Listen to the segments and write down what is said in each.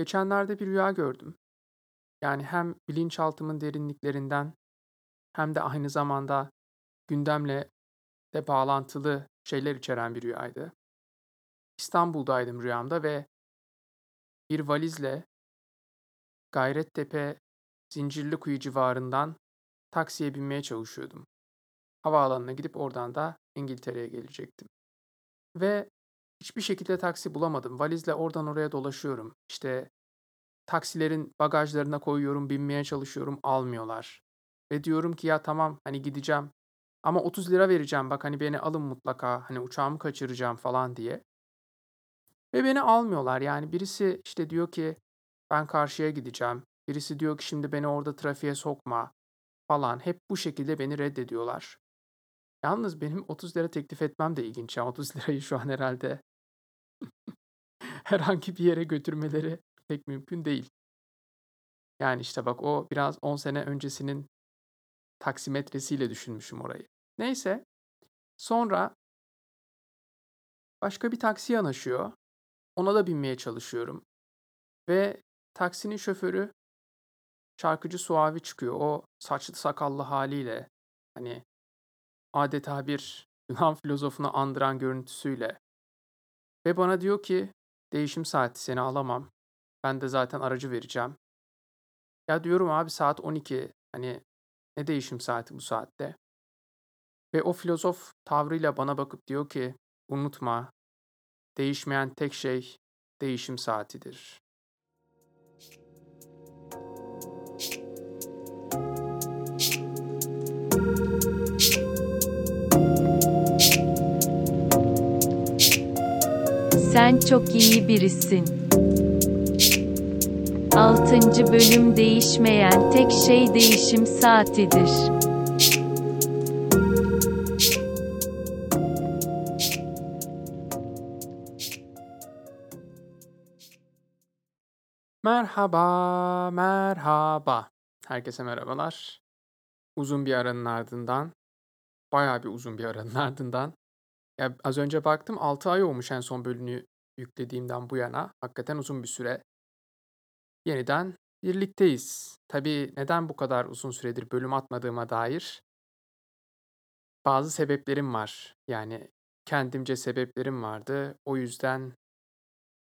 Geçenlerde bir rüya gördüm. Yani hem bilinçaltımın derinliklerinden hem de aynı zamanda gündemle de bağlantılı şeyler içeren bir rüyaydı. İstanbul'daydım rüyamda ve bir valizle Gayrettepe Zincirlikuyu civarından taksiye binmeye çalışıyordum. Havaalanına gidip oradan da İngiltere'ye gelecektim. Ve hiçbir şekilde taksi bulamadım. Valizle oradan oraya dolaşıyorum. İşte taksilerin bagajlarına koyuyorum, binmeye çalışıyorum, almıyorlar. Ve diyorum ki ya tamam hani gideceğim ama 30 lira vereceğim bak hani beni alın mutlaka hani uçağımı kaçıracağım falan diye. Ve beni almıyorlar yani birisi işte diyor ki ben karşıya gideceğim. Birisi diyor ki şimdi beni orada trafiğe sokma falan. Hep bu şekilde beni reddediyorlar. Yalnız benim 30 lira teklif etmem de ilginç ya. 30 lirayı şu an herhalde herhangi bir yere götürmeleri pek mümkün değil. Yani işte bak o biraz 10 sene öncesinin taksimetresiyle düşünmüşüm orayı. Neyse. Sonra başka bir taksi yanaşıyor. Ona da binmeye çalışıyorum. Ve taksinin şoförü şarkıcı Suavi çıkıyor. O saçlı sakallı haliyle hani adeta bir Yunan filozofunu andıran görüntüsüyle. Ve bana diyor ki değişim saati seni alamam. Ben de zaten aracı vereceğim. Ya diyorum abi saat 12. Hani ne değişim saati bu saatte? Ve o filozof tavrıyla bana bakıp diyor ki unutma değişmeyen tek şey değişim saatidir. Sen çok iyi birisin. 6. bölüm değişmeyen tek şey değişim saatidir. Merhaba, merhaba. Herkese merhabalar. Uzun bir aranın ardından, bayağı bir uzun bir aranın ardından. Ya az önce baktım 6 ay olmuş en son bölümü yüklediğimden bu yana. Hakikaten uzun bir süre. Yeniden birlikteyiz. Tabii neden bu kadar uzun süredir bölüm atmadığıma dair bazı sebeplerim var. Yani kendimce sebeplerim vardı. O yüzden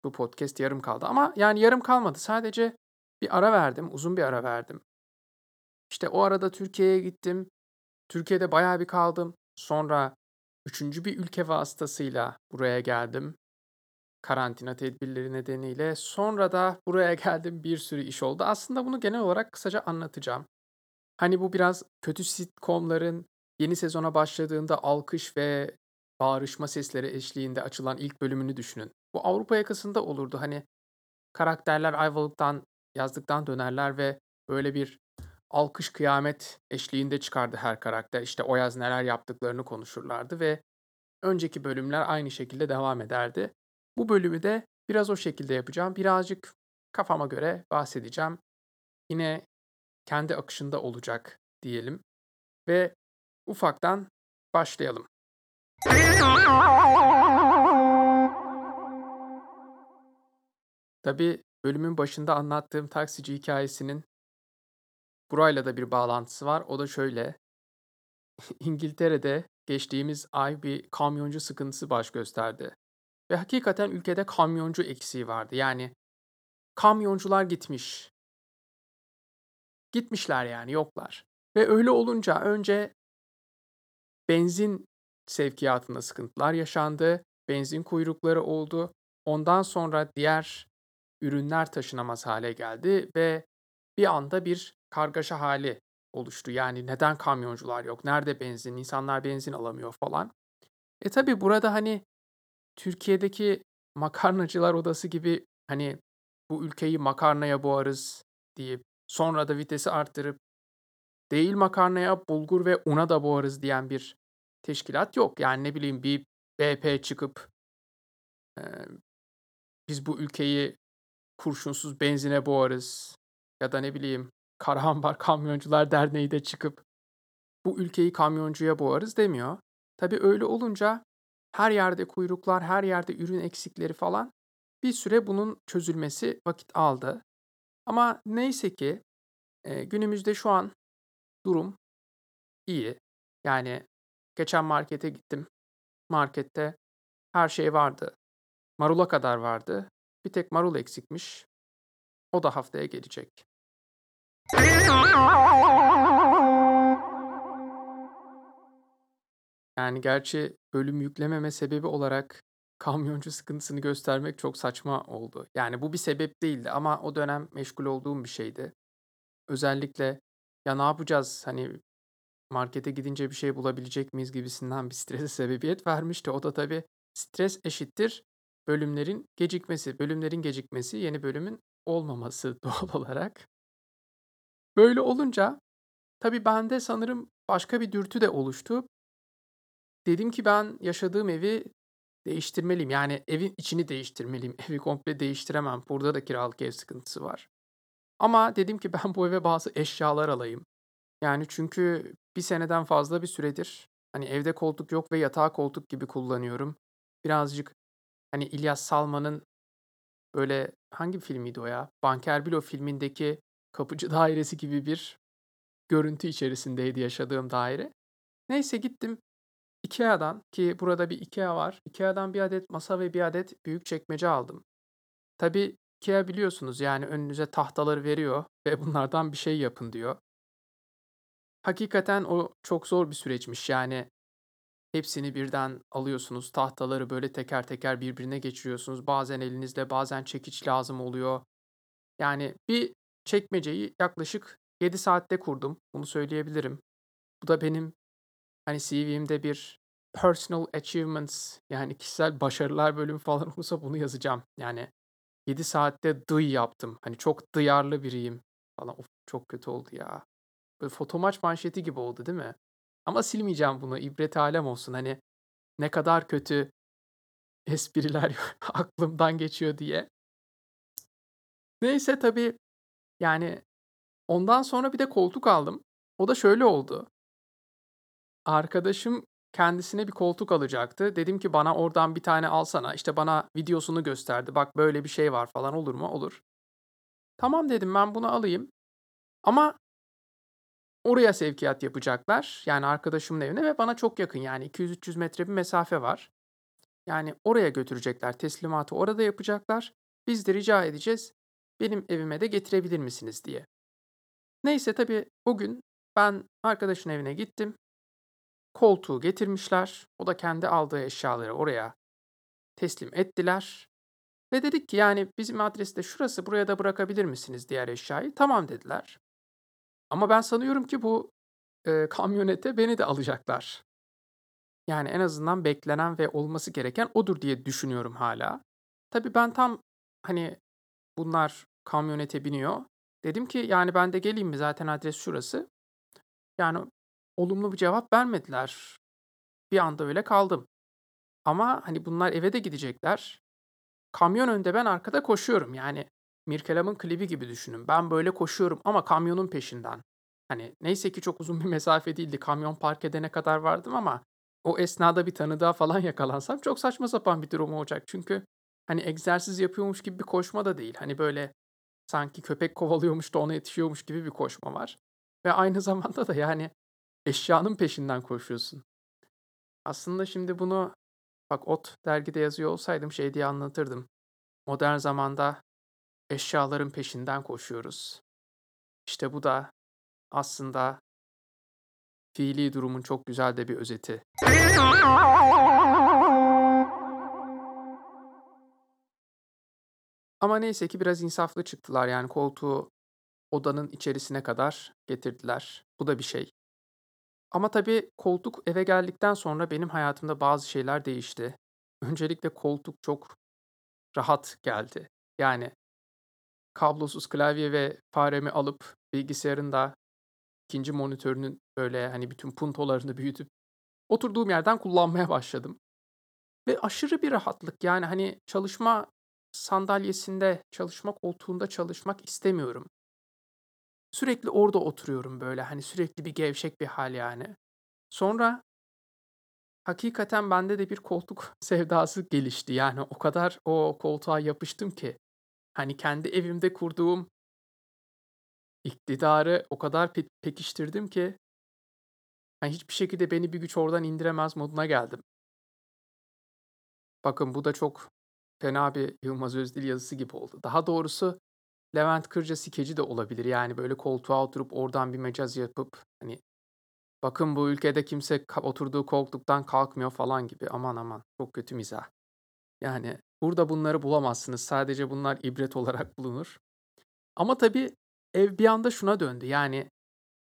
bu podcast yarım kaldı. Ama yani yarım kalmadı. Sadece bir ara verdim. Uzun bir ara verdim. İşte o arada Türkiye'ye gittim. Türkiye'de bayağı bir kaldım. Sonra üçüncü bir ülke vasıtasıyla buraya geldim. Karantina tedbirleri nedeniyle. Sonra da buraya geldim bir sürü iş oldu. Aslında bunu genel olarak kısaca anlatacağım. Hani bu biraz kötü sitcomların yeni sezona başladığında alkış ve bağırışma sesleri eşliğinde açılan ilk bölümünü düşünün. Bu Avrupa yakasında olurdu. Hani karakterler Ayvalık'tan, yazdıktan dönerler ve böyle bir alkış kıyamet eşliğinde çıkardı her karakter. İşte o yaz neler yaptıklarını konuşurlardı ve önceki bölümler aynı şekilde devam ederdi. Bu bölümü de biraz o şekilde yapacağım. Birazcık kafama göre bahsedeceğim. Yine kendi akışında olacak diyelim. Ve ufaktan başlayalım. Tabii bölümün başında anlattığım taksici hikayesinin burayla da bir bağlantısı var. O da şöyle. İngiltere'de geçtiğimiz ay bir kamyoncu sıkıntısı baş gösterdi. Ve hakikaten ülkede kamyoncu eksiği vardı. Yani kamyoncular gitmiş. Gitmişler yani yoklar. Ve öyle olunca önce benzin sevkiyatında sıkıntılar yaşandı. Benzin kuyrukları oldu. Ondan sonra diğer ürünler taşınamaz hale geldi ve bir anda bir kargaşa hali oluştu. Yani neden kamyoncular yok? Nerede benzin? İnsanlar benzin alamıyor falan. E tabi burada hani Türkiye'deki makarnacılar odası gibi hani bu ülkeyi makarnaya boğarız deyip sonra da vitesi arttırıp değil makarnaya bulgur ve una da boğarız diyen bir teşkilat yok. Yani ne bileyim bir BP çıkıp e, biz bu ülkeyi kurşunsuz benzine boğarız ya da ne bileyim Karahambar Kamyoncular Derneği de çıkıp bu ülkeyi kamyoncuya boğarız demiyor. Tabii öyle olunca her yerde kuyruklar, her yerde ürün eksikleri falan bir süre bunun çözülmesi vakit aldı. Ama neyse ki, günümüzde şu an durum iyi. Yani geçen markete gittim. Markette her şey vardı. Marula kadar vardı. Bir tek marul eksikmiş. O da haftaya gelecek. Yani gerçi bölüm yüklememe sebebi olarak kamyoncu sıkıntısını göstermek çok saçma oldu. Yani bu bir sebep değildi ama o dönem meşgul olduğum bir şeydi. Özellikle ya ne yapacağız hani markete gidince bir şey bulabilecek miyiz gibisinden bir strese sebebiyet vermişti. O da tabii stres eşittir bölümlerin gecikmesi. Bölümlerin gecikmesi yeni bölümün olmaması doğal olarak. Böyle olunca tabii bende sanırım başka bir dürtü de oluştu. Dedim ki ben yaşadığım evi değiştirmeliyim. Yani evin içini değiştirmeliyim. Evi komple değiştiremem. Burada da kiralık ev sıkıntısı var. Ama dedim ki ben bu eve bazı eşyalar alayım. Yani çünkü bir seneden fazla bir süredir hani evde koltuk yok ve yatağı koltuk gibi kullanıyorum. Birazcık hani İlyas Salman'ın böyle hangi filmiydi o ya? Banker Bilo filmindeki kapıcı dairesi gibi bir görüntü içerisindeydi yaşadığım daire. Neyse gittim IKEA'dan ki burada bir IKEA var. IKEA'dan bir adet masa ve bir adet büyük çekmece aldım. Tabii IKEA biliyorsunuz yani önünüze tahtaları veriyor ve bunlardan bir şey yapın diyor. Hakikaten o çok zor bir süreçmiş. Yani hepsini birden alıyorsunuz. Tahtaları böyle teker teker birbirine geçiriyorsunuz. Bazen elinizle, bazen çekiç lazım oluyor. Yani bir çekmeceyi yaklaşık 7 saatte kurdum. Bunu söyleyebilirim. Bu da benim hani CV'mde bir personal achievements yani kişisel başarılar bölümü falan olursa bunu yazacağım. Yani 7 saatte dıy yaptım. Hani çok dıyarlı biriyim falan. Of, çok kötü oldu ya. Böyle fotomaç manşeti gibi oldu değil mi? Ama silmeyeceğim bunu. İbret alem olsun. Hani ne kadar kötü espriler aklımdan geçiyor diye. Neyse tabii yani ondan sonra bir de koltuk aldım. O da şöyle oldu. Arkadaşım kendisine bir koltuk alacaktı. Dedim ki bana oradan bir tane alsana. İşte bana videosunu gösterdi. Bak böyle bir şey var falan olur mu? Olur. Tamam dedim ben bunu alayım. Ama oraya sevkiyat yapacaklar. Yani arkadaşımın evine ve bana çok yakın yani 200-300 metre bir mesafe var. Yani oraya götürecekler. Teslimatı orada yapacaklar. Biz de rica edeceğiz. Benim evime de getirebilir misiniz diye. Neyse tabii bugün ben arkadaşın evine gittim. Koltuğu getirmişler. O da kendi aldığı eşyaları oraya teslim ettiler. Ve dedik ki yani bizim adreste şurası buraya da bırakabilir misiniz diğer eşyayı? Tamam dediler. Ama ben sanıyorum ki bu e, kamyonete beni de alacaklar. Yani en azından beklenen ve olması gereken odur diye düşünüyorum hala. Tabii ben tam hani bunlar kamyonete biniyor. Dedim ki yani ben de geleyim mi zaten adres şurası. Yani olumlu bir cevap vermediler. Bir anda öyle kaldım. Ama hani bunlar eve de gidecekler. Kamyon önde ben arkada koşuyorum. Yani Mirkelam'ın klibi gibi düşünün. Ben böyle koşuyorum ama kamyonun peşinden. Hani neyse ki çok uzun bir mesafe değildi. Kamyon park edene kadar vardım ama o esnada bir tanıdığa falan yakalansam çok saçma sapan bir durum olacak. Çünkü hani egzersiz yapıyormuş gibi bir koşma da değil. Hani böyle sanki köpek kovalıyormuş da ona yetişiyormuş gibi bir koşma var. Ve aynı zamanda da yani eşyanın peşinden koşuyorsun. Aslında şimdi bunu bak Ot dergide yazıyor olsaydım şey diye anlatırdım. Modern zamanda eşyaların peşinden koşuyoruz. İşte bu da aslında fiili durumun çok güzel de bir özeti. Ama neyse ki biraz insaflı çıktılar yani koltuğu odanın içerisine kadar getirdiler. Bu da bir şey. Ama tabii koltuk eve geldikten sonra benim hayatımda bazı şeyler değişti. Öncelikle koltuk çok rahat geldi. Yani kablosuz klavye ve faremi alıp bilgisayarın da ikinci monitörünün böyle hani bütün puntolarını büyütüp oturduğum yerden kullanmaya başladım. Ve aşırı bir rahatlık yani hani çalışma sandalyesinde, çalışma koltuğunda çalışmak istemiyorum. Sürekli orada oturuyorum böyle hani sürekli bir gevşek bir hal yani. Sonra hakikaten bende de bir koltuk sevdası gelişti. Yani o kadar o koltuğa yapıştım ki. Hani kendi evimde kurduğum iktidarı o kadar pe pekiştirdim ki hani hiçbir şekilde beni bir güç oradan indiremez moduna geldim. Bakın bu da çok fena bir Yılmaz Özdil yazısı gibi oldu. Daha doğrusu Levent Kırca skeci de olabilir. Yani böyle koltuğa oturup oradan bir mecaz yapıp hani bakın bu ülkede kimse oturduğu koltuktan kalkmıyor falan gibi. Aman aman çok kötü mizah. Yani burada bunları bulamazsınız. Sadece bunlar ibret olarak bulunur. Ama tabii ev bir anda şuna döndü. Yani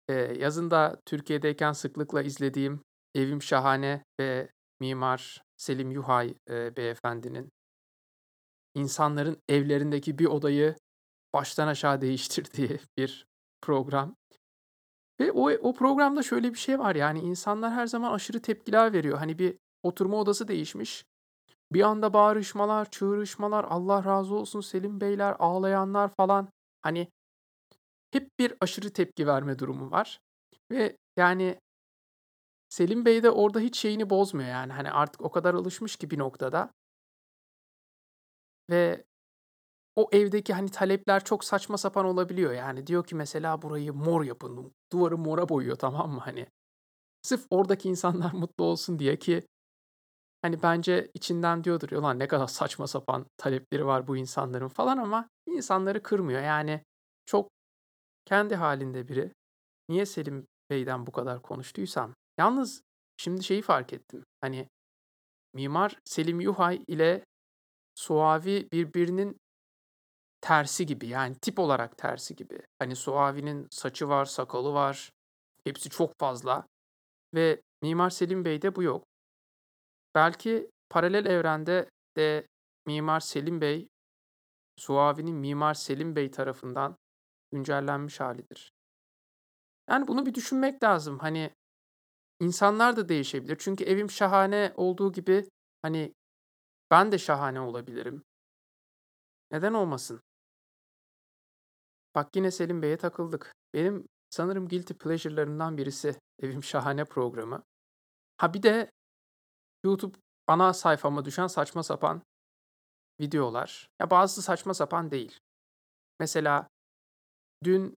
e, yazında Türkiye'deyken sıklıkla izlediğim Evim Şahane ve Mimar Selim Yuhay e, beyefendinin insanların evlerindeki bir odayı baştan aşağı değiştirdiği bir program. Ve o o programda şöyle bir şey var yani insanlar her zaman aşırı tepkiler veriyor. Hani bir oturma odası değişmiş. Bir anda bağırışmalar, çığırışmalar, Allah razı olsun Selim Beyler, ağlayanlar falan. Hani hep bir aşırı tepki verme durumu var. Ve yani Selim Bey de orada hiç şeyini bozmuyor yani. Hani artık o kadar alışmış ki bir noktada. Ve o evdeki hani talepler çok saçma sapan olabiliyor. Yani diyor ki mesela burayı mor yapın. Duvarı mora boyuyor tamam mı hani. Sırf oradaki insanlar mutlu olsun diye ki hani bence içinden diyordur ya ne kadar saçma sapan talepleri var bu insanların falan ama insanları kırmıyor. Yani çok kendi halinde biri. Niye Selim Bey'den bu kadar konuştuysam. Yalnız şimdi şeyi fark ettim. Hani Mimar Selim Yuhay ile Suavi birbirinin tersi gibi. Yani tip olarak tersi gibi. Hani Suavi'nin saçı var, sakalı var. Hepsi çok fazla. Ve Mimar Selim Bey'de bu yok. Belki paralel evrende de Mimar Selim Bey, Suavi'nin Mimar Selim Bey tarafından güncellenmiş halidir. Yani bunu bir düşünmek lazım. Hani insanlar da değişebilir. Çünkü evim şahane olduğu gibi hani ben de şahane olabilirim. Neden olmasın? Bak yine Selim Bey'e takıldık. Benim sanırım guilty pleasure'larımdan birisi Evim Şahane programı. Ha bir de YouTube ana sayfama düşen saçma sapan videolar. Ya bazısı saçma sapan değil. Mesela dün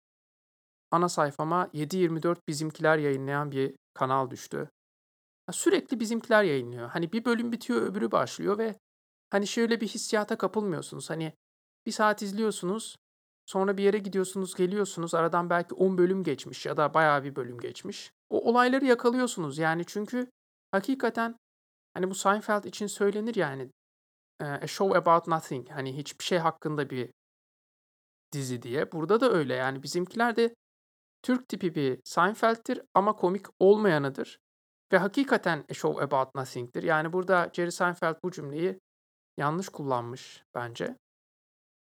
ana sayfama 7-24 bizimkiler yayınlayan bir kanal düştü. Sürekli bizimkiler yayınlıyor. Hani bir bölüm bitiyor öbürü başlıyor ve hani şöyle bir hissiyata kapılmıyorsunuz. Hani bir saat izliyorsunuz Sonra bir yere gidiyorsunuz, geliyorsunuz. Aradan belki 10 bölüm geçmiş ya da bayağı bir bölüm geçmiş. O olayları yakalıyorsunuz yani çünkü hakikaten hani bu Seinfeld için söylenir yani A Show About Nothing. Hani hiçbir şey hakkında bir dizi diye. Burada da öyle yani bizimkiler de Türk tipi bir Seinfeld'tir ama komik olmayanıdır. Ve hakikaten A Show About Nothing'tir. Yani burada Jerry Seinfeld bu cümleyi yanlış kullanmış bence.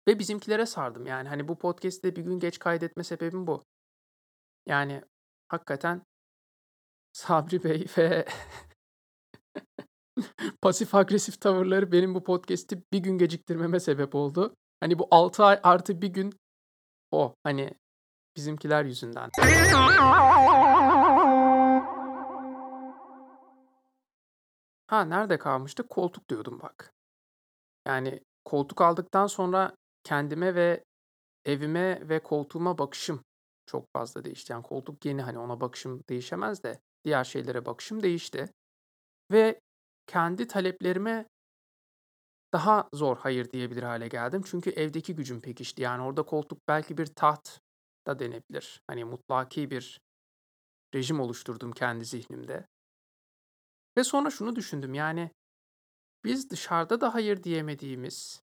Ve bizimkilere sardım. Yani hani bu podcast'te bir gün geç kaydetme sebebim bu. Yani hakikaten Sabri Bey ve pasif agresif tavırları benim bu podcast'i bir gün geciktirmeme sebep oldu. Hani bu 6 ay artı bir gün o hani bizimkiler yüzünden. Ha nerede kalmıştık? Koltuk diyordum bak. Yani koltuk aldıktan sonra kendime ve evime ve koltuğuma bakışım çok fazla değişti. Yani koltuk yeni hani ona bakışım değişemez de diğer şeylere bakışım değişti. Ve kendi taleplerime daha zor hayır diyebilir hale geldim. Çünkü evdeki gücüm pekişti. Yani orada koltuk belki bir taht da denebilir. Hani mutlaki bir rejim oluşturdum kendi zihnimde. Ve sonra şunu düşündüm yani biz dışarıda da hayır diyemediğimiz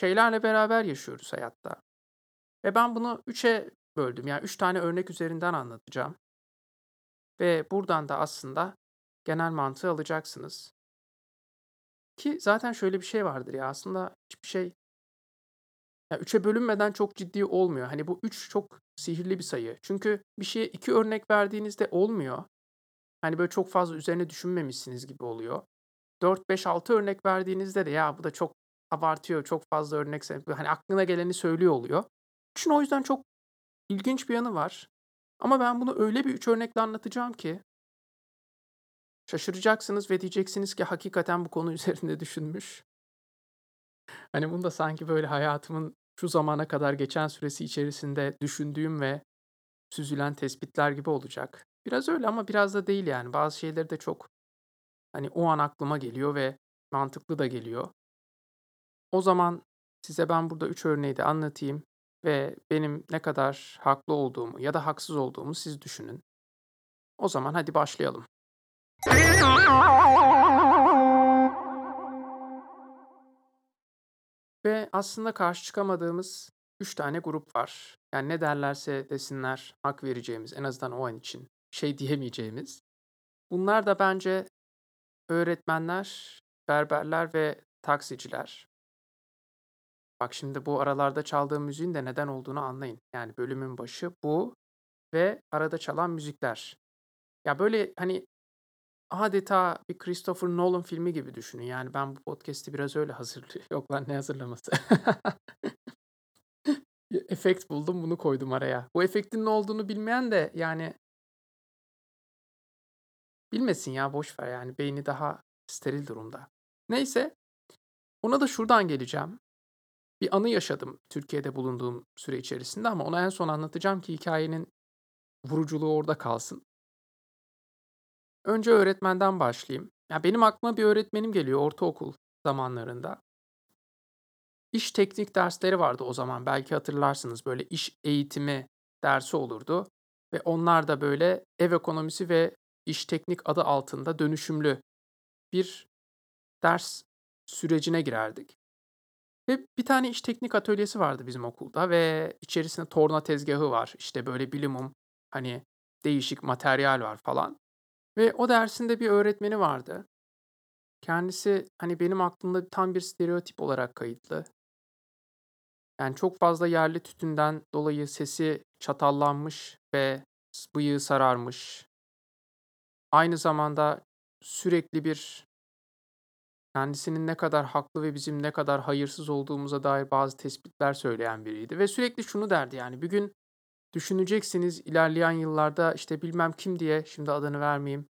şeylerle beraber yaşıyoruz hayatta. Ve ben bunu üçe böldüm. Yani üç tane örnek üzerinden anlatacağım. Ve buradan da aslında genel mantığı alacaksınız. Ki zaten şöyle bir şey vardır ya aslında hiçbir şey ya üçe bölünmeden çok ciddi olmuyor. Hani bu üç çok sihirli bir sayı. Çünkü bir şeye iki örnek verdiğinizde olmuyor. Hani böyle çok fazla üzerine düşünmemişsiniz gibi oluyor. 4, 5, 6 örnek verdiğinizde de ya bu da çok abartıyor. Çok fazla örnek hani aklına geleni söylüyor oluyor. Üçün o yüzden çok ilginç bir yanı var. Ama ben bunu öyle bir üç örnekle anlatacağım ki Şaşıracaksınız ve diyeceksiniz ki hakikaten bu konu üzerinde düşünmüş. Hani bunu da sanki böyle hayatımın şu zamana kadar geçen süresi içerisinde düşündüğüm ve süzülen tespitler gibi olacak. Biraz öyle ama biraz da değil yani. Bazı şeyleri de çok hani o an aklıma geliyor ve mantıklı da geliyor. O zaman size ben burada 3 örneği de anlatayım ve benim ne kadar haklı olduğumu ya da haksız olduğumu siz düşünün. O zaman hadi başlayalım. Ve aslında karşı çıkamadığımız 3 tane grup var. Yani ne derlerse desinler hak vereceğimiz, en azından o an için şey diyemeyeceğimiz. Bunlar da bence öğretmenler, berberler ve taksiciler. Bak şimdi bu aralarda çaldığım müziğin de neden olduğunu anlayın. Yani bölümün başı bu ve arada çalan müzikler. Ya böyle hani adeta bir Christopher Nolan filmi gibi düşünün. Yani ben bu podcast'i biraz öyle hazırlıyorum. Yok lan ne hazırlaması. Efekt buldum bunu koydum araya. Bu efektin ne olduğunu bilmeyen de yani bilmesin ya boş ver yani beyni daha steril durumda. Neyse ona da şuradan geleceğim. Bir anı yaşadım Türkiye'de bulunduğum süre içerisinde ama onu en son anlatacağım ki hikayenin vuruculuğu orada kalsın. Önce öğretmenden başlayayım. Ya benim aklıma bir öğretmenim geliyor ortaokul zamanlarında. İş teknik dersleri vardı o zaman. Belki hatırlarsınız böyle iş eğitimi dersi olurdu ve onlar da böyle ev ekonomisi ve iş teknik adı altında dönüşümlü bir ders sürecine girerdik. Ve bir tane iş teknik atölyesi vardı bizim okulda ve içerisinde torna tezgahı var. İşte böyle bilimum hani değişik materyal var falan. Ve o dersinde bir öğretmeni vardı. Kendisi hani benim aklımda tam bir stereotip olarak kayıtlı. Yani çok fazla yerli tütünden dolayı sesi çatallanmış ve bıyığı sararmış. Aynı zamanda sürekli bir kendisinin ne kadar haklı ve bizim ne kadar hayırsız olduğumuza dair bazı tespitler söyleyen biriydi. Ve sürekli şunu derdi yani bir gün düşüneceksiniz ilerleyen yıllarda işte bilmem kim diye şimdi adını vermeyeyim.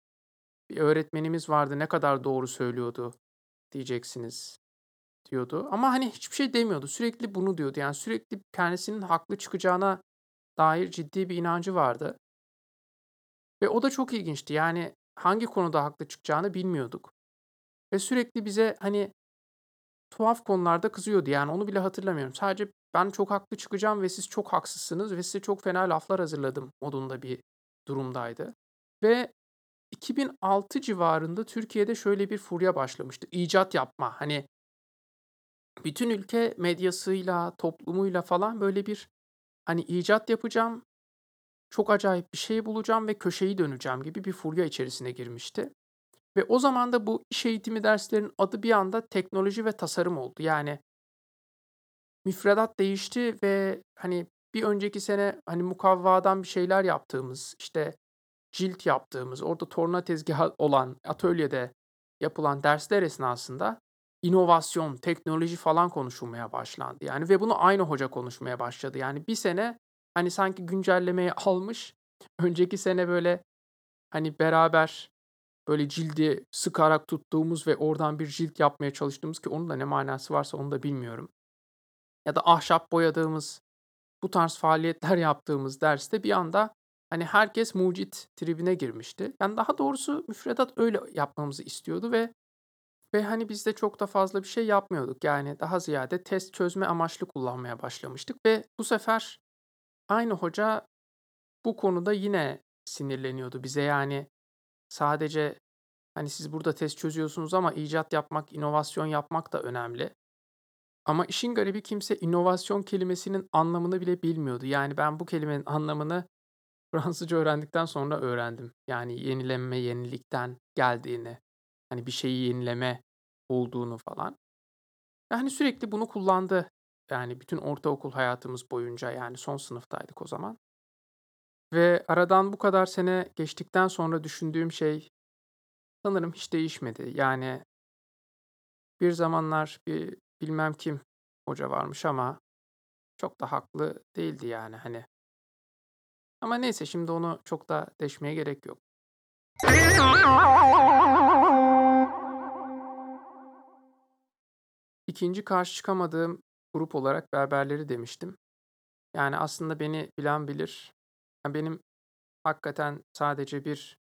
Bir öğretmenimiz vardı ne kadar doğru söylüyordu diyeceksiniz diyordu. Ama hani hiçbir şey demiyordu. Sürekli bunu diyordu. Yani sürekli kendisinin haklı çıkacağına dair ciddi bir inancı vardı. Ve o da çok ilginçti. Yani hangi konuda haklı çıkacağını bilmiyorduk. Ve sürekli bize hani tuhaf konularda kızıyordu. Yani onu bile hatırlamıyorum. Sadece ben çok haklı çıkacağım ve siz çok haksızsınız ve size çok fena laflar hazırladım modunda bir durumdaydı. Ve 2006 civarında Türkiye'de şöyle bir furya başlamıştı. İcat yapma. Hani bütün ülke medyasıyla, toplumuyla falan böyle bir hani icat yapacağım, çok acayip bir şey bulacağım ve köşeyi döneceğim gibi bir furya içerisine girmişti. Ve o zaman da bu iş eğitimi derslerinin adı bir anda teknoloji ve tasarım oldu. Yani müfredat değişti ve hani bir önceki sene hani mukavvadan bir şeyler yaptığımız, işte cilt yaptığımız, orada torna tezgahı olan atölyede yapılan dersler esnasında inovasyon, teknoloji falan konuşulmaya başlandı. Yani ve bunu aynı hoca konuşmaya başladı. Yani bir sene hani sanki güncellemeyi almış, önceki sene böyle hani beraber böyle cildi sıkarak tuttuğumuz ve oradan bir cilt yapmaya çalıştığımız ki onun da ne manası varsa onu da bilmiyorum. Ya da ahşap boyadığımız, bu tarz faaliyetler yaptığımız derste bir anda hani herkes mucit tribine girmişti. Yani daha doğrusu müfredat öyle yapmamızı istiyordu ve ve hani biz de çok da fazla bir şey yapmıyorduk. Yani daha ziyade test çözme amaçlı kullanmaya başlamıştık ve bu sefer aynı hoca bu konuda yine sinirleniyordu bize. Yani sadece hani siz burada test çözüyorsunuz ama icat yapmak, inovasyon yapmak da önemli. Ama işin garibi kimse inovasyon kelimesinin anlamını bile bilmiyordu. Yani ben bu kelimenin anlamını Fransızca öğrendikten sonra öğrendim. Yani yenilenme, yenilikten geldiğini, hani bir şeyi yenileme olduğunu falan. Yani sürekli bunu kullandı. Yani bütün ortaokul hayatımız boyunca yani son sınıftaydık o zaman. Ve aradan bu kadar sene geçtikten sonra düşündüğüm şey sanırım hiç değişmedi. Yani bir zamanlar bir bilmem kim hoca varmış ama çok da haklı değildi yani hani. Ama neyse şimdi onu çok da deşmeye gerek yok. İkinci karşı çıkamadığım grup olarak berberleri demiştim. Yani aslında beni bilen bilir. Ya benim hakikaten sadece bir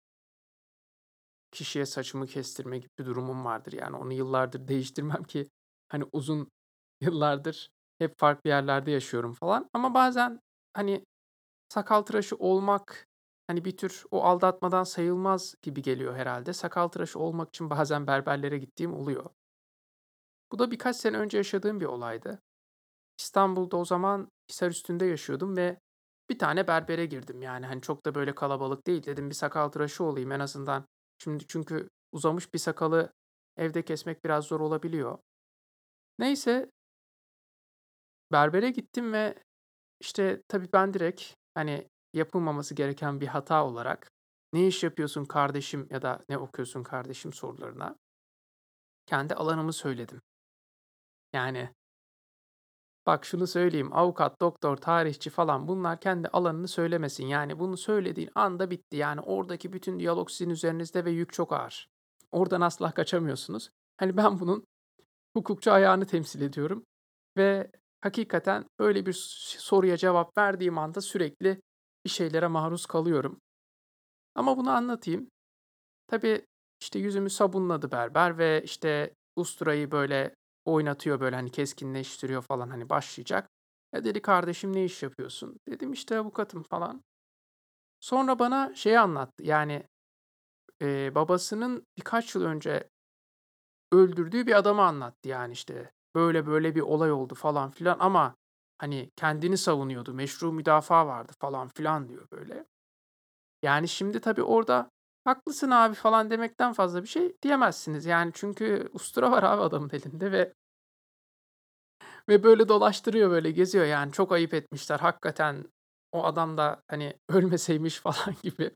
kişiye saçımı kestirme gibi bir durumum vardır. Yani onu yıllardır değiştirmem ki hani uzun yıllardır hep farklı yerlerde yaşıyorum falan. Ama bazen hani sakal tıraşı olmak hani bir tür o aldatmadan sayılmaz gibi geliyor herhalde. Sakal tıraşı olmak için bazen berberlere gittiğim oluyor. Bu da birkaç sene önce yaşadığım bir olaydı. İstanbul'da o zaman Hisarüstü'nde yaşıyordum ve bir tane berbere girdim. Yani hani çok da böyle kalabalık değil. Dedim bir sakal tıraşı olayım en azından. Şimdi çünkü uzamış bir sakalı evde kesmek biraz zor olabiliyor. Neyse berbere gittim ve işte tabii ben direkt hani yapılmaması gereken bir hata olarak ne iş yapıyorsun kardeşim ya da ne okuyorsun kardeşim sorularına kendi alanımı söyledim. Yani bak şunu söyleyeyim avukat, doktor, tarihçi falan bunlar kendi alanını söylemesin. Yani bunu söylediğin anda bitti. Yani oradaki bütün diyalog sizin üzerinizde ve yük çok ağır. Oradan asla kaçamıyorsunuz. Hani ben bunun hukukçu ayağını temsil ediyorum ve hakikaten böyle bir soruya cevap verdiğim anda sürekli bir şeylere maruz kalıyorum. Ama bunu anlatayım. Tabii işte yüzümü sabunladı berber ve işte usturayı böyle oynatıyor böyle hani keskinleştiriyor falan hani başlayacak. Ya dedi kardeşim ne iş yapıyorsun? Dedim işte avukatım falan. Sonra bana şeyi anlattı. Yani e, babasının birkaç yıl önce öldürdüğü bir adamı anlattı yani işte. Böyle böyle bir olay oldu falan filan ama hani kendini savunuyordu. Meşru müdafaa vardı falan filan diyor böyle. Yani şimdi tabii orada haklısın abi falan demekten fazla bir şey diyemezsiniz. Yani çünkü ustura var abi adamın elinde ve ve böyle dolaştırıyor böyle geziyor yani çok ayıp etmişler hakikaten o adam da hani ölmeseymiş falan gibi.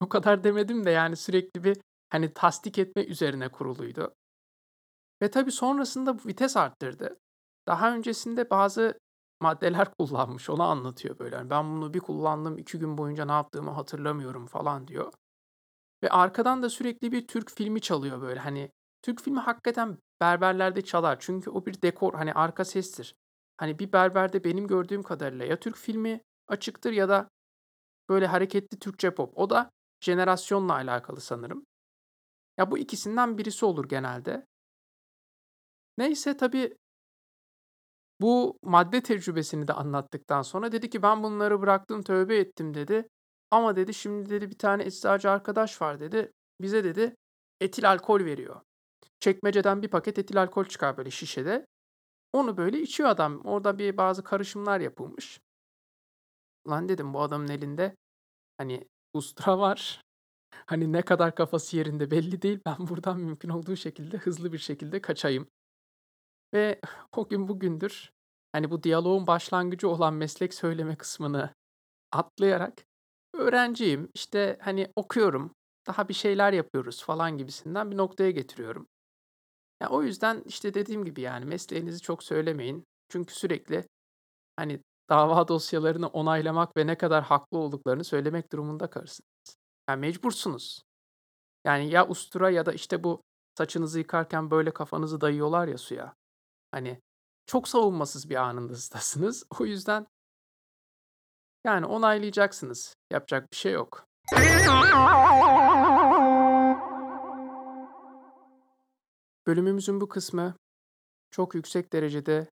o kadar demedim de yani sürekli bir hani tasdik etme üzerine kuruluydu. Ve tabii sonrasında vites arttırdı. Daha öncesinde bazı maddeler kullanmış. Onu anlatıyor böyle. Yani ben bunu bir kullandım, iki gün boyunca ne yaptığımı hatırlamıyorum falan diyor. Ve arkadan da sürekli bir Türk filmi çalıyor böyle. Hani Türk filmi hakikaten berberlerde çalar. Çünkü o bir dekor, hani arka sestir. Hani bir berberde benim gördüğüm kadarıyla ya Türk filmi açıktır ya da böyle hareketli Türkçe pop. O da jenerasyonla alakalı sanırım. Ya bu ikisinden birisi olur genelde. Neyse tabii bu madde tecrübesini de anlattıktan sonra dedi ki ben bunları bıraktım tövbe ettim dedi. Ama dedi şimdi dedi bir tane eczacı arkadaş var dedi. Bize dedi etil alkol veriyor. Çekmeceden bir paket etil alkol çıkar böyle şişede. Onu böyle içiyor adam. Orada bir bazı karışımlar yapılmış. Lan dedim bu adamın elinde hani ustura var. Hani ne kadar kafası yerinde belli değil. Ben buradan mümkün olduğu şekilde hızlı bir şekilde kaçayım. Ve o gün bugündür hani bu diyaloğun başlangıcı olan meslek söyleme kısmını atlayarak öğrenciyim, işte, hani, okuyorum, daha bir şeyler yapıyoruz falan gibisinden bir noktaya getiriyorum. Ya, o yüzden, işte, dediğim gibi, yani, mesleğinizi çok söylemeyin. Çünkü sürekli, hani, dava dosyalarını onaylamak ve ne kadar haklı olduklarını söylemek durumunda kalırsınız. Yani, mecbursunuz. Yani, ya ustura ya da, işte, bu saçınızı yıkarken böyle kafanızı dayıyorlar ya suya. Hani, çok savunmasız bir anınızdasınız. O yüzden yani onaylayacaksınız. Yapacak bir şey yok. Bölümümüzün bu kısmı çok yüksek derecede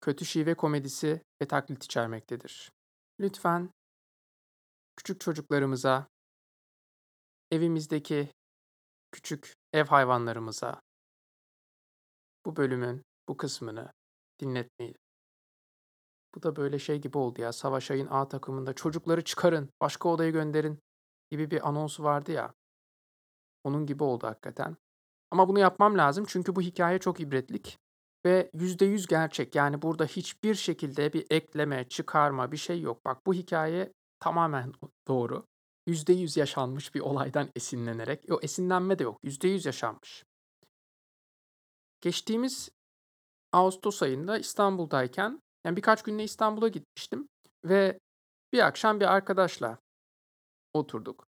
kötü şive komedisi ve taklit içermektedir. Lütfen küçük çocuklarımıza, evimizdeki küçük ev hayvanlarımıza bu bölümün bu kısmını dinletmeyin. Bu da böyle şey gibi oldu ya. Savaş Ay'ın A takımında çocukları çıkarın, başka odaya gönderin gibi bir anonsu vardı ya. Onun gibi oldu hakikaten. Ama bunu yapmam lazım çünkü bu hikaye çok ibretlik ve %100 gerçek. Yani burada hiçbir şekilde bir ekleme, çıkarma bir şey yok. Bak bu hikaye tamamen doğru. %100 yaşanmış bir olaydan esinlenerek. O esinlenme de yok. %100 yaşanmış. Geçtiğimiz Ağustos ayında İstanbul'dayken yani birkaç günde İstanbul'a gitmiştim ve bir akşam bir arkadaşla oturduk.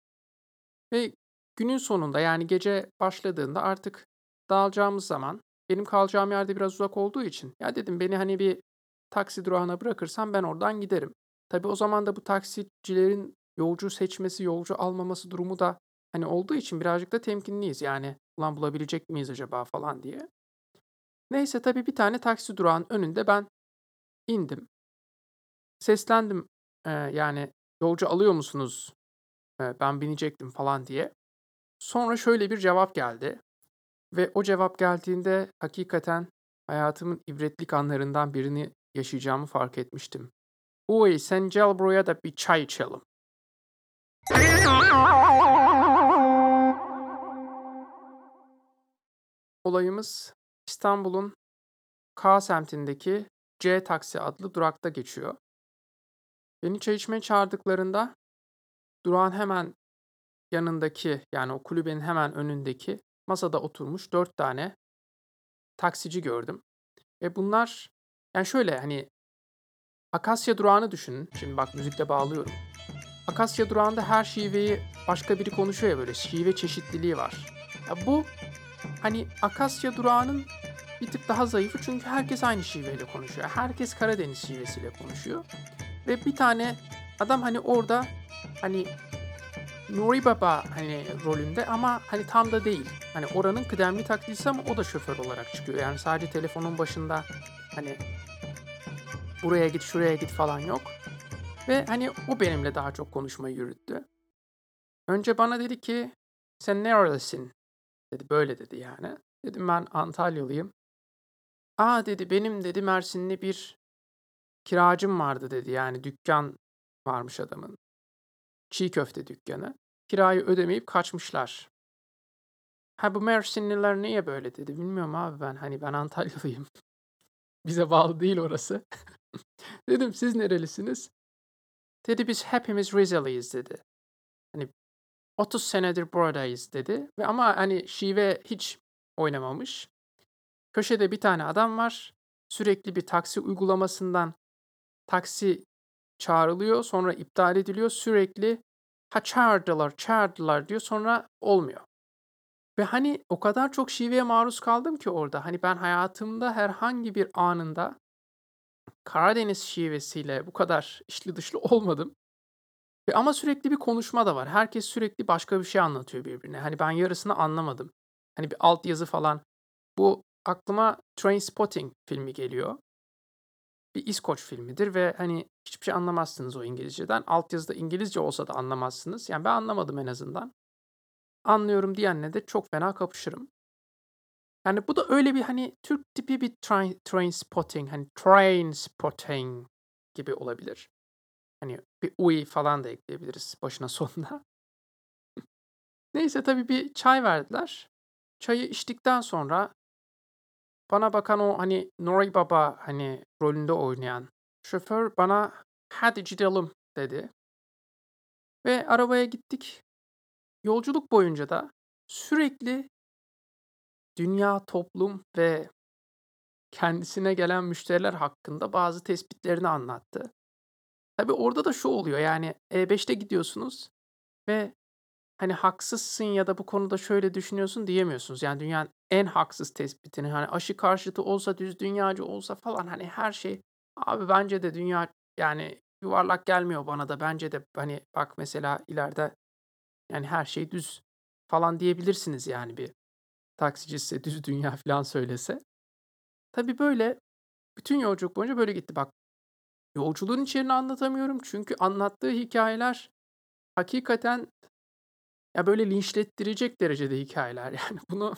Ve günün sonunda, yani gece başladığında artık dağılacağımız zaman benim kalacağım yerde biraz uzak olduğu için ya dedim beni hani bir taksi durağına bırakırsan ben oradan giderim. Tabii o zaman da bu taksicilerin yolcu seçmesi, yolcu almaması durumu da hani olduğu için birazcık da temkinliyiz. Yani ulan bulabilecek miyiz acaba falan diye. Neyse tabii bir tane taksi durağının önünde ben indim. Seslendim eee, yani yolcu alıyor musunuz? Eee, ben binecektim falan diye. Sonra şöyle bir cevap geldi. Ve o cevap geldiğinde hakikaten hayatımın ibretlik anlarından birini yaşayacağımı fark etmiştim. Uy sen gel buraya da bir çay içelim. Olayımız İstanbul'un K semtindeki C taksi adlı durakta geçiyor. Beni çay içmeye çağırdıklarında durağın hemen yanındaki yani o kulübenin hemen önündeki masada oturmuş dört tane taksici gördüm. Ve bunlar yani şöyle hani Akasya durağını düşünün. Şimdi bak müzikle bağlıyorum. Akasya durağında her şiveyi başka biri konuşuyor ya böyle şive çeşitliliği var. Ya bu hani Akasya durağının bir tık daha zayıfı çünkü herkes aynı şiveyle konuşuyor. Herkes Karadeniz şivesiyle konuşuyor. Ve bir tane adam hani orada hani Nuri Baba hani rolünde ama hani tam da değil. Hani oranın kıdemli taklidisi ama o da şoför olarak çıkıyor. Yani sadece telefonun başında hani buraya git şuraya git falan yok. Ve hani o benimle daha çok konuşmayı yürüttü. Önce bana dedi ki sen nerelisin? Dedi böyle dedi yani. Dedim ben Antalyalıyım. Aa dedi benim dedi Mersinli bir kiracım vardı dedi. Yani dükkan varmış adamın. Çiğ köfte dükkanı. Kirayı ödemeyip kaçmışlar. Ha bu Mersinliler niye böyle dedi. Bilmiyorum abi ben. Hani ben Antalyalıyım. Bize bağlı değil orası. Dedim siz nerelisiniz? Dedi biz hepimiz Rizeliyiz dedi. Hani 30 senedir buradayız dedi. Ve ama hani şive hiç oynamamış. Köşede bir tane adam var. Sürekli bir taksi uygulamasından taksi çağrılıyor, sonra iptal ediliyor. Sürekli ha çağırdılar, çağırdılar diyor, sonra olmuyor. Ve hani o kadar çok şiveye maruz kaldım ki orada. Hani ben hayatımda herhangi bir anında Karadeniz şivesiyle bu kadar içli dışlı olmadım. Ve ama sürekli bir konuşma da var. Herkes sürekli başka bir şey anlatıyor birbirine. Hani ben yarısını anlamadım. Hani bir altyazı falan. Bu aklıma Trainspotting filmi geliyor. Bir İskoç filmidir ve hani hiçbir şey anlamazsınız o İngilizceden. Altyazıda İngilizce olsa da anlamazsınız. Yani ben anlamadım en azından. Anlıyorum diyenle de çok fena kapışırım. Yani bu da öyle bir hani Türk tipi bir train, train spotting, hani train spotting gibi olabilir. Hani bir uy falan da ekleyebiliriz başına sonuna. Neyse tabii bir çay verdiler. Çayı içtikten sonra bana bakan o hani Nuri Baba hani rolünde oynayan şoför bana hadi gidelim dedi. Ve arabaya gittik. Yolculuk boyunca da sürekli dünya, toplum ve kendisine gelen müşteriler hakkında bazı tespitlerini anlattı. Tabii orada da şu oluyor yani E5'te gidiyorsunuz ve hani haksızsın ya da bu konuda şöyle düşünüyorsun diyemiyorsunuz. Yani dünyanın en haksız tespitini hani aşı karşıtı olsa düz dünyacı olsa falan hani her şey abi bence de dünya yani yuvarlak gelmiyor bana da bence de hani bak mesela ileride yani her şey düz falan diyebilirsiniz yani bir taksici size düz dünya falan söylese. Tabii böyle bütün yolculuk boyunca böyle gitti. Bak yolculuğun içeriğini anlatamıyorum çünkü anlattığı hikayeler hakikaten ya böyle linçlettirecek derecede hikayeler yani bunu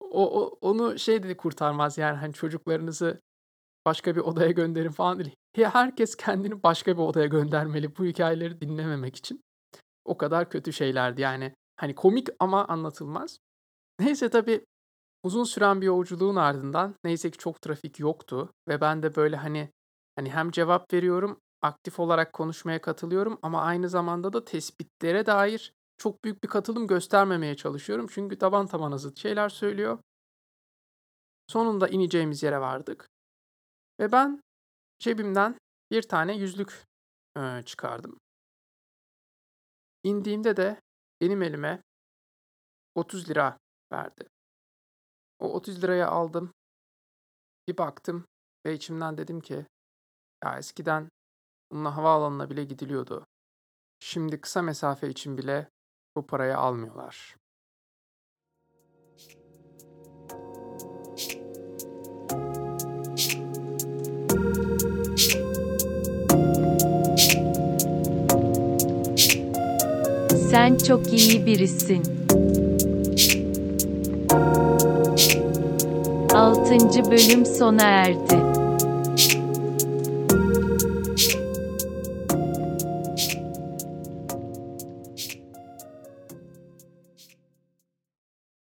o, o onu şey dedi kurtarmaz yani hani çocuklarınızı başka bir odaya gönderin falan değil. Herkes kendini başka bir odaya göndermeli bu hikayeleri dinlememek için. O kadar kötü şeylerdi yani. Hani komik ama anlatılmaz. Neyse tabii uzun süren bir yolculuğun ardından neyse ki çok trafik yoktu ve ben de böyle hani hani hem cevap veriyorum, aktif olarak konuşmaya katılıyorum ama aynı zamanda da tespitlere dair çok büyük bir katılım göstermemeye çalışıyorum. Çünkü taban tabana zıt şeyler söylüyor. Sonunda ineceğimiz yere vardık. Ve ben cebimden bir tane yüzlük çıkardım. İndiğimde de benim elime 30 lira verdi. O 30 lirayı aldım. Bir baktım ve içimden dedim ki ya eskiden bununla havaalanına bile gidiliyordu. Şimdi kısa mesafe için bile bu parayı almıyorlar. Sen çok iyi birisin. 6. bölüm sona erdi.